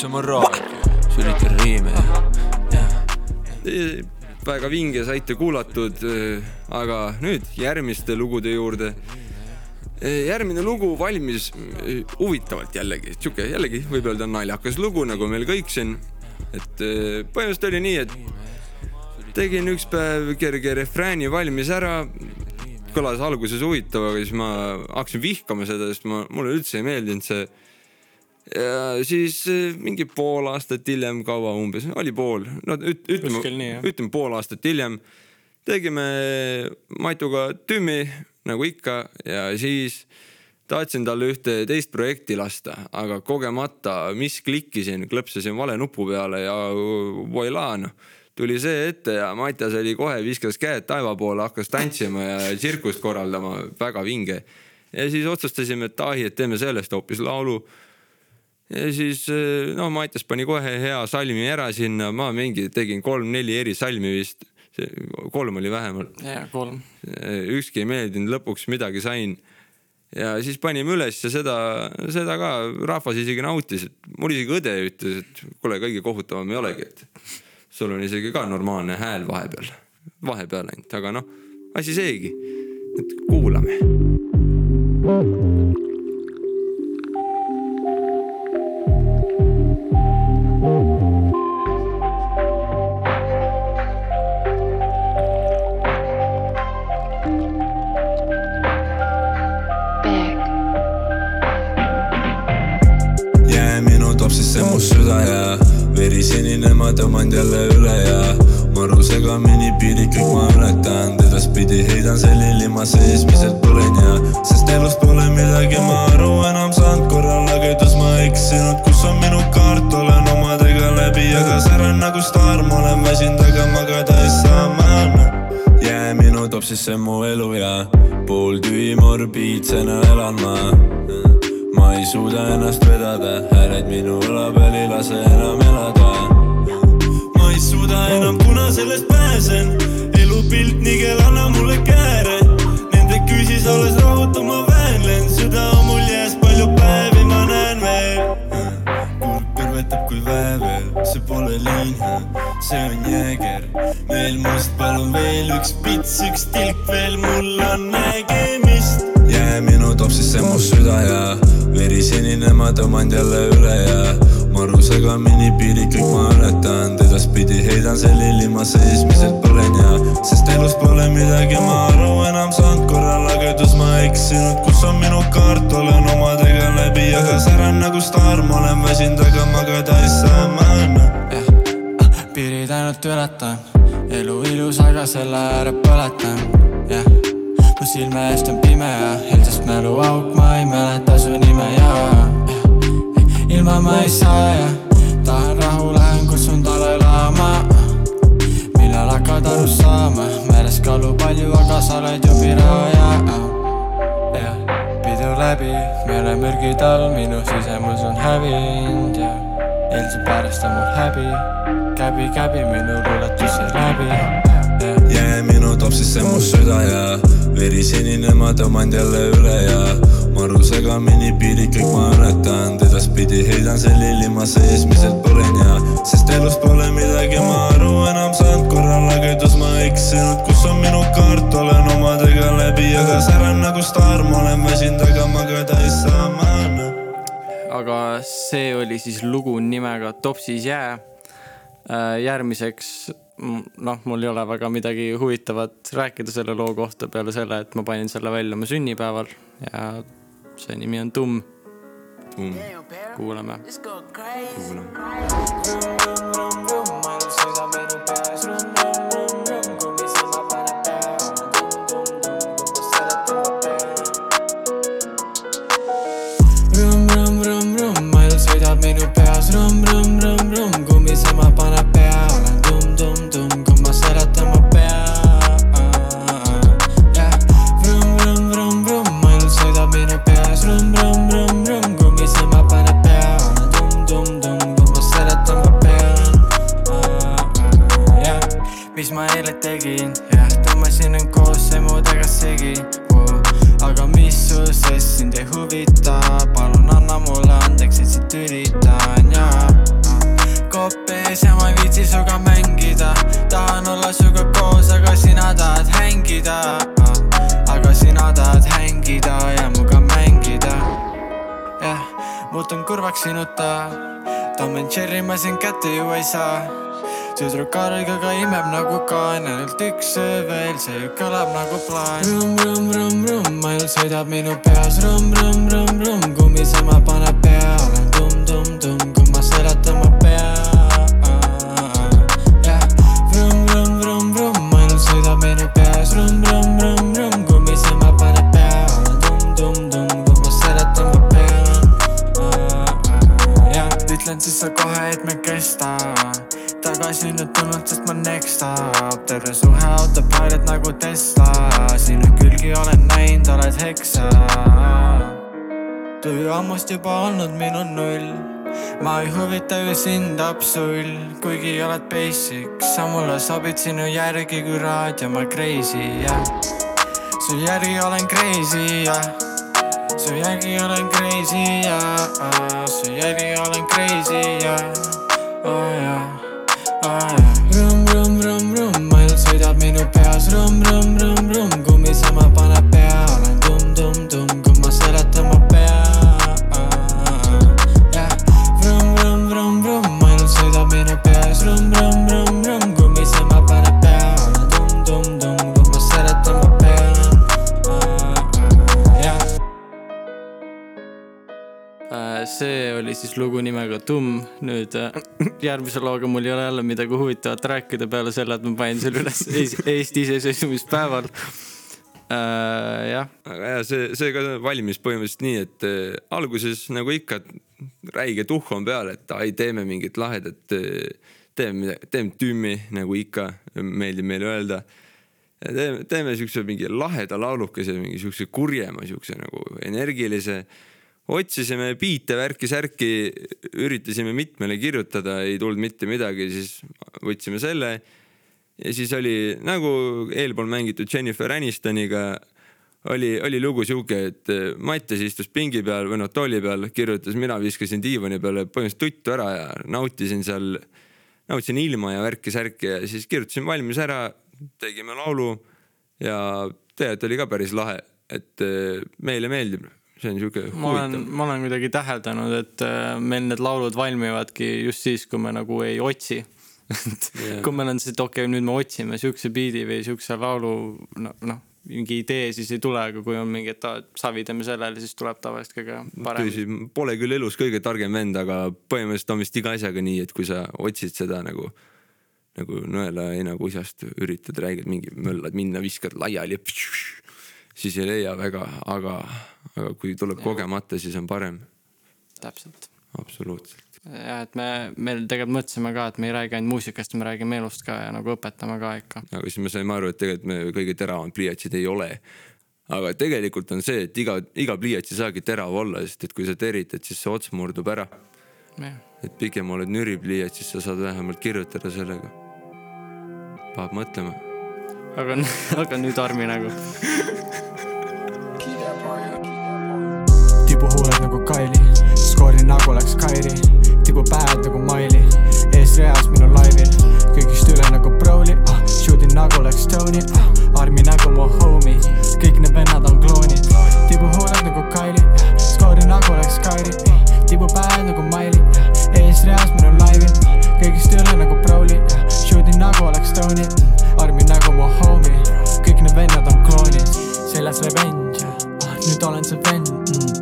Põltsamaa raadio, sülitan riime, jah. väga vinge saite kuulatud, aga nüüd järgmiste lugude juurde. järgmine lugu valmis eh, huvitavalt jällegi, sihuke jällegi võib öelda naljakas lugu, nagu meil kõik siin. et põhimõtteliselt oli nii, et tegin üks päev kerge refrääni valmis ära kõlas alguses huvitav, aga siis ma hakkasin vihkama seda, sest ma, mulle üldse ei meeldinud see. Ja siis eh, mingi pool aastat hiljem, kaua umbes, oli pool, no üt- ütleme ütleme pool aastat hiljem tegime Matuga tümmi nagu ikka ja siis tahtsin talle ühte teist projekti lasta, aga kogemata, mis klikkisin, klõpsasin vale nupu peale ja voilaa noh tuli see ette ja Mattias oli kohe, viskas käed taeva poole, hakkas tantsima ja tsirkust korraldama, väga vinge. ja siis otsustasime, et ahi, et teeme sellest hoopis laulu. Ja siis noh, Mattias pani kohe hea salmi ära sinna, ma mingi tegin kolm-neli eri salmi vist, kolm oli vähemalt. jaa, kolm. ükski ei meeldinud, lõpuks midagi sain. ja siis panime üles ja seda, seda ka rahvas isegi nautis, et mul isegi õde ütles, et kuule, kõige kohutavam ei olegi, et sul on isegi ka normaalne hääl vahepeal, vahepeal ainult, aga noh, asi seegi, et kuulame. Mu süda ja verisinine ma tõmban jälle üle ja maru segamini piirid kõik ma ületan, edaspidi heidan selili ma seesmiselt põlen ja sest elus pole midagi ma aru enam saanud, korra lagedus ma eksinud, kus on minu kaart, olen omadega läbi, aga säran nagu staar, ma olen väsinud, aga magada ei saa ma noh jää minu topsisse mu elu ja pooltühi morbiidsena elan ma ma ei suuda ennast vedada, hääled minu õla peal ei lase enam elada. ma ei suuda enam, kuna sellest pääsen, elupilt nigel, anna mulle kääre. Nende küüsis alles rahutu ma väänlen, süda on mul jääs palju päevi, ma näen veel. kurb kõrvetab kui väävel, see pole liin, see on jääger. veel must, palun veel üks pits, üks tilk veel, mul on nägemist. jää minu topsisse mu süda ja verisinine ma tõmban jälle üle ja maru segamini piirid kõik ma ületan, edaspidi heidan selili ma seesmiselt põlen ja sest elus pole midagi. Ma aru enam saanud, korra lagedus ma eksinud, kus on minu kaart, olen omadega läbi, aga säran nagu staar, ma olen väsinud, aga magada ei saa ma noh. piirid ainult ületan, elu ilus, aga selle ääre põletan, jah. Mu silme eest on pime ja eilsest mäluauk, ma ei mäleta su nime ja ilma ma ei saa ja tahan rahu, lähen kutsun Dalai-laama. millal hakkad aru saama, meeles kalu palju, aga sa oled ju piraja, jah. pidu läbi, meelemürgid all, minu sisemus on hävinud ja eilse pärast on mul häbi, käbi, käbi minu luuletus sai läbi, jää minu topsisse mu süda ja verisinine ma tõmban jälle üle ja maru segamini piirid kõik ma ületan, edaspidi heidan selili ma seesmiselt põlen ja sest elus pole midagi ma aru enam saanud, korra lagedus ma eksinud, kus on minu kaart, olen omadega läbi, aga säran nagu staar, ma olen väsinud, aga magada ei saa ma aga see oli siis lugu nimega Topsis jää. järgmiseks, noh, mul ei ole väga midagi huvitavat rääkida selle loo kohta peale selle, et ma panin selle välja oma sünnipäeval ja see nimi on Tumm. tumm, kuulame. kuulame. Jerry ma siin kätte ju ei saa tüdruk argiga imeb nagu kaan, ainult üks öö veel, see kõlab nagu plaan. Rumm, rumm, rumm, rumm, ainult sõidab minu peas, rumm, rumm, rumm, rumm, kummisema paneb peale, ammust juba olnud minu null. Ma ei huvita ju sind absull, kuigi oled basic, sa mulle sobid sinu järgi kui raadio, ma crazy jah. Su järgi olen crazy jah. Su järgi olen crazy jah. Su järgi olen crazy jah. Oh jah. Rumm, rumm, rumm, rumm, ainult sõidab minu peas. Rumm, rumm, rumm, rumm, kummisema paneb peale see oli siis lugu nimega Tumm, nüüd äh, järgmise looga mul ei ole jälle midagi huvitavat rääkida peale selle, et ma panin selle üles [laughs] ees- Eesti iseseisvumispäeval. jah, aga jaa, see, see ka valmis põhimõtteliselt nii, et äh, alguses nagu ikka räige tuhh on peal, et ai, teeme mingit lahedat äh,, teeme midagi, teeme tümmi nagu ikka, meeldib meile öelda. teeme, teeme siukse mingi laheda laulukese, mingi siukse kurjema, siukse nagu energilise. Otsisime biite, värki-särki, üritasime mitmele kirjutada, ei tulnud mitte midagi, siis võtsime selle. Ja siis oli nagu eelpool mängitud Jennifer Anistoniga oli, oli lugu sihuke, et eh, Mattias istus pingi peal või noh, tooli peal, kirjutas, mina viskasin diivani peale põhimõtteliselt tuttu ära ja nautisin seal, nautisin ilma ja värki-särki ja siis kirjutasin valmis ära, tegime laulu ja tegelikult oli ka päris lahe, et eh, meile meeldib, see on sihuke ma olen ma olen kuidagi täheldanud, et äh, meil need laulud valmivadki just siis, kui me nagu ei otsi. [laughs] et Jah. kui meil on see, et okei okay,, nüüd me otsime siukse biidi või siukse laulu, noh, noh, mingi idee siis ei tule, aga kui on mingi, et aa, savi teeme sellele, siis tuleb tavaliselt kõige parem. tõsi, pole küll elus kõige targem vend, aga põhimõtteliselt on vist iga asjaga nii, et kui sa otsid seda nagu, nagu nõelaheina kuisast üritad, räägid mingi, möllad minna, viskad laiali, siis ei leia väga, aga, aga kui tuleb kogemata, siis on parem, täpselt. absoluutselt. ja et me, meil tegelikult mõtlesime ka, et me ei räägi ainult muusikast, me räägime elust ka ja nagu õpetame ka ikka. aga siis me saime aru, et tegelikult me kõige teravamad pliiatsid ei ole. aga tegelikult on see, et iga, iga pliiats ei saagi terav olla, sest et kui sa teritad, siis see ots murdub ära. et pigem oled nüripliiats, siis sa saad vähemalt kirjutada sellega. paneb mõtlema. aga, aga nüüd Armi nagu. [laughs] tibuhuuled nagu Kaili, skoori nagu läks Kairi, tibupäevad nagu Maili, eesreas minu laivil, kõigist üle nagu Broly. Ah,, shoot'in nagu läks Tony. Ah,, armi nagu mu homie, kõik need vennad on kloonid, tibuhuuled nagu Kaili, skoori nagu läks Kairi, tibupäevad nagu Maili, eesreas minu laivil, kõigist üle nagu Broly, shoot'in nagu läks Tony, armi nagu mu homie, kõik need vennad on kloonid, seljas revenge, ah, nüüd olen see vend. Mm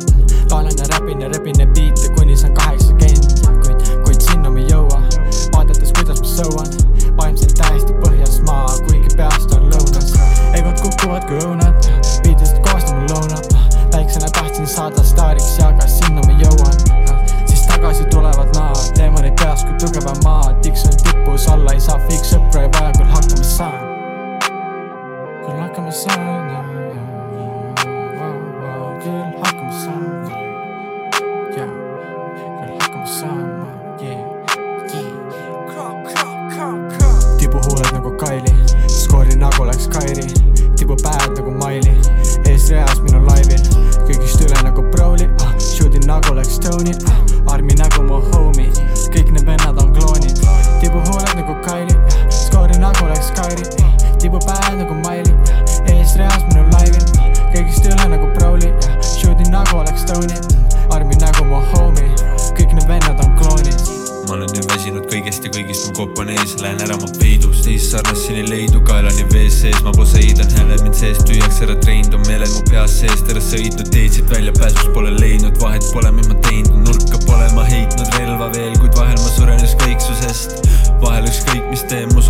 laulan ja räpin ja repin neid biite, kuni saan kaheksakümmend, kuid, kuid sinna me ei jõua. vaadates, kuidas ma sõuan, ükskõik mis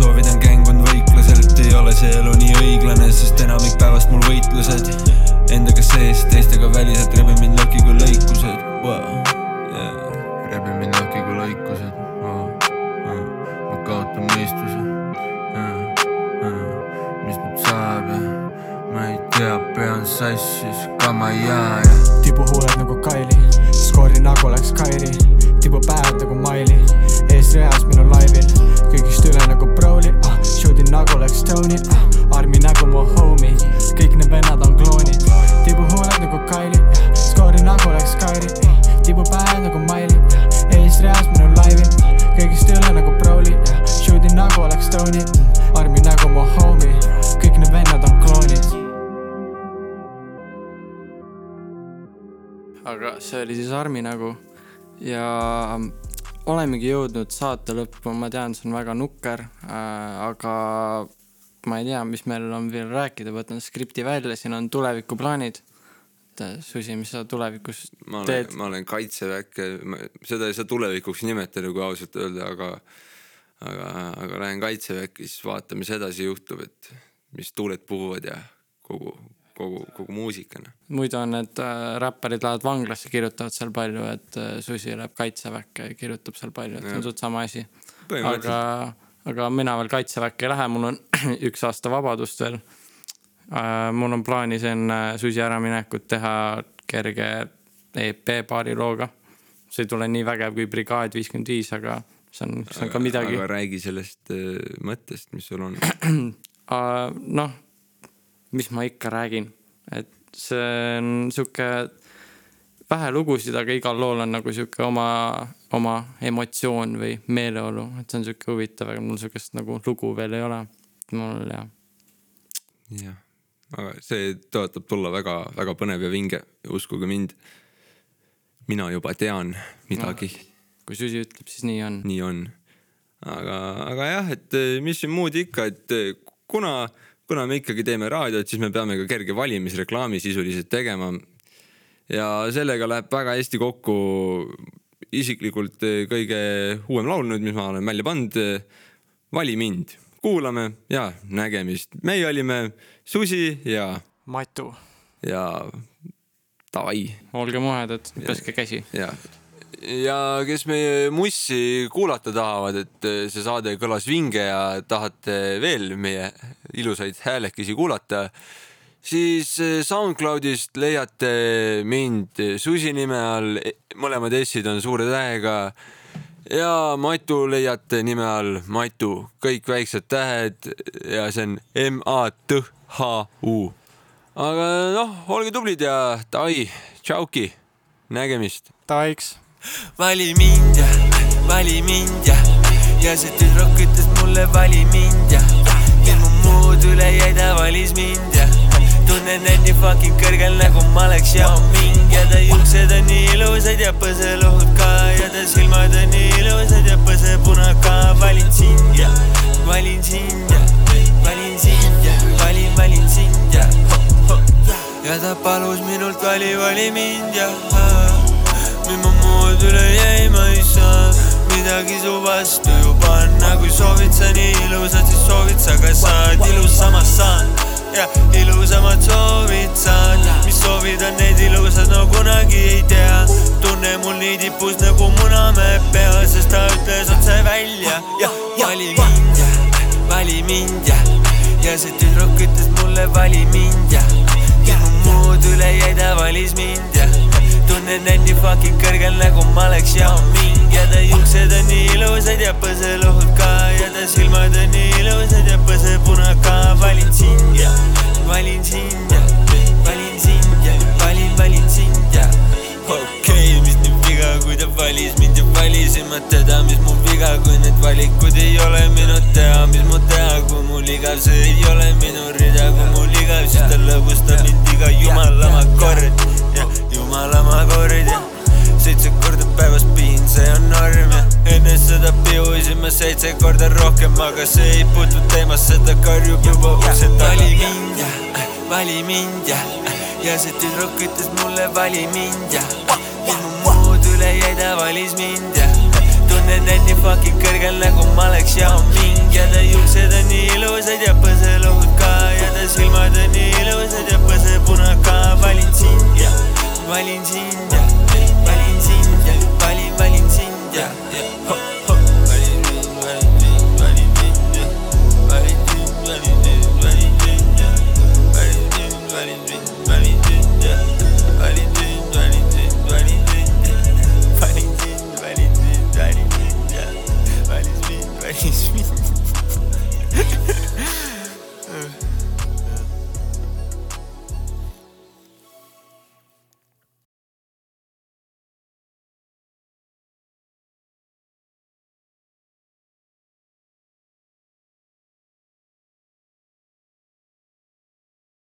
olemegi jõudnud saate lõppu, ma tean, see on väga nukker äh,, aga ma ei tea, mis meil on veel rääkida, võtan skripti välja, siin on tulevikuplaanid. äh, Susi, mis sa tulevikus ma olen teed?, ma olen kaitseväkke, seda ei saa tulevikuks nimetada, kui ausalt öelda, aga aga, aga lähen kaitseväkke, siis vaatame, mis edasi juhtub, et mis tuuled puhuvad ja kogu, kogu, kogu muusikana. muidu on need äh, räpparid lähevad vanglasse, kirjutavad seal palju, et äh, Susi läheb kaitseväkke ja kirjutab seal palju, et see on suht sama asi. Aga, aga mina veel kaitseväkke ei lähe, mul on [clears throat] üks aasta vabadust veel äh,. mul on plaanis enne Susi äraminekut teha kerge EP paari looga. see ei tule nii vägev kui Brigaad viiskümmend viis, aga see on, see on ka midagi aga räägi sellest äh, mõttest, mis sul on uh, [clears throat] noh, mis ma ikka räägin, et see on sihuke vähe lugusid, aga igal lool on nagu sihuke oma, oma emotsioon või meeleolu, et see on sihuke huvitav, aga mul sihukest nagu lugu veel ei ole. mul jah, jah, aga see tõotab tulla väga-väga põnev ja vinge, uskuge mind. mina juba tean midagi no,. kui Susi ütleb, siis nii on. nii on. aga, aga jah, et mis siin muud ikka, et kuna, kuna me ikkagi teeme raadiot, siis me peame ka kerge valimisreklaami sisuliselt tegema. ja sellega läheb väga hästi kokku isiklikult kõige uuem laul nüüd, mis ma olen välja pannud. vali mind, kuulame ja nägemist. meie olime Susi ja Matu. ja davai. olge muhedad, peske käsi. ja, ja kes meie mussi kuulata tahavad, et see saade kõlas vinge ja tahate veel meie ilusaid häälekesi kuulata, siis SoundCloudist leiate mind Susi nime all, mõlemad S-id on suure tähega. ja Matu leiate nime all Matu, kõik väiksed tähed ja see on M-A-T-H-U aga noh, olge tublid ja davai, tšauki, nägemist. Taiks. Vali mind ja vali mind ja ja see tüdruk ütles mulle vali mind ja ja mu muud üle jäi, ta valis mind ja. Tunnen end nii fucking kõrgel nagu ma oleks Yao Ming ja ta juuksed on nii ilusad ja põseluhud ka ja ta silmad on nii ilusad ja põsepuna ka. Valin sind ja valin sind ja valin sind ja valin, valin sind ja ja ta palus minult vali, vali mind ja mis mu muud üle jäi, ma ei saa midagi su vastu ju panna, kui soovid sa nii ilusat, siis soovid sa ka saad ilus, samas saan. Ja ilusamad soovid saan, mis soovid on need ilusad, no kunagi ei tea. tunne mul nii tipus nagu Munamäe pea, sest ta ütles otse välja. Ja vali mind ja vali mind ja ja see tüdruk ütles mulle vali mind ja. Ja mu muud üle jäi, ta valis mind ja tunnen end nii fucking kõrgel nagu ma oleks Yao Ming ja ta juuksed on nii ilusad ja põseluhud ka ja ta silmad on nii ilusad ja põsepuna ka. Valin sind ja valin sind ja valin sind ja valin, valin sind ja. Okei okay,, mis nüüd viga, kui ta valis mind ja valisin ma teda, mis mu viga, kui need valikud ei ole minu teha, mis mu teha, kui mul igav, see ei ole minu rida, kui mul igav, siis ta lõbustab mind iga jumalama kord. Ja jumalama kord ja seitse korda päevas piin, see on seitse korda rohkem, aga see ei puutu teemasse, ta karjub juba ukse taga. vali mind ja, vali mind ja, ja see tüdruk ütles mulle vali mind ja, mis mu muud üle jäi, ta valis mind ja tunnen end nii fucking kõrgel nagu ma oleks Yao Ming ja ta juuksed on nii ilusad ja põseluhud ka ja ta silmad on nii ilusad ja põsepuna ka, valin sind ja, Валентинка, Валентинка, Вали Валентинка.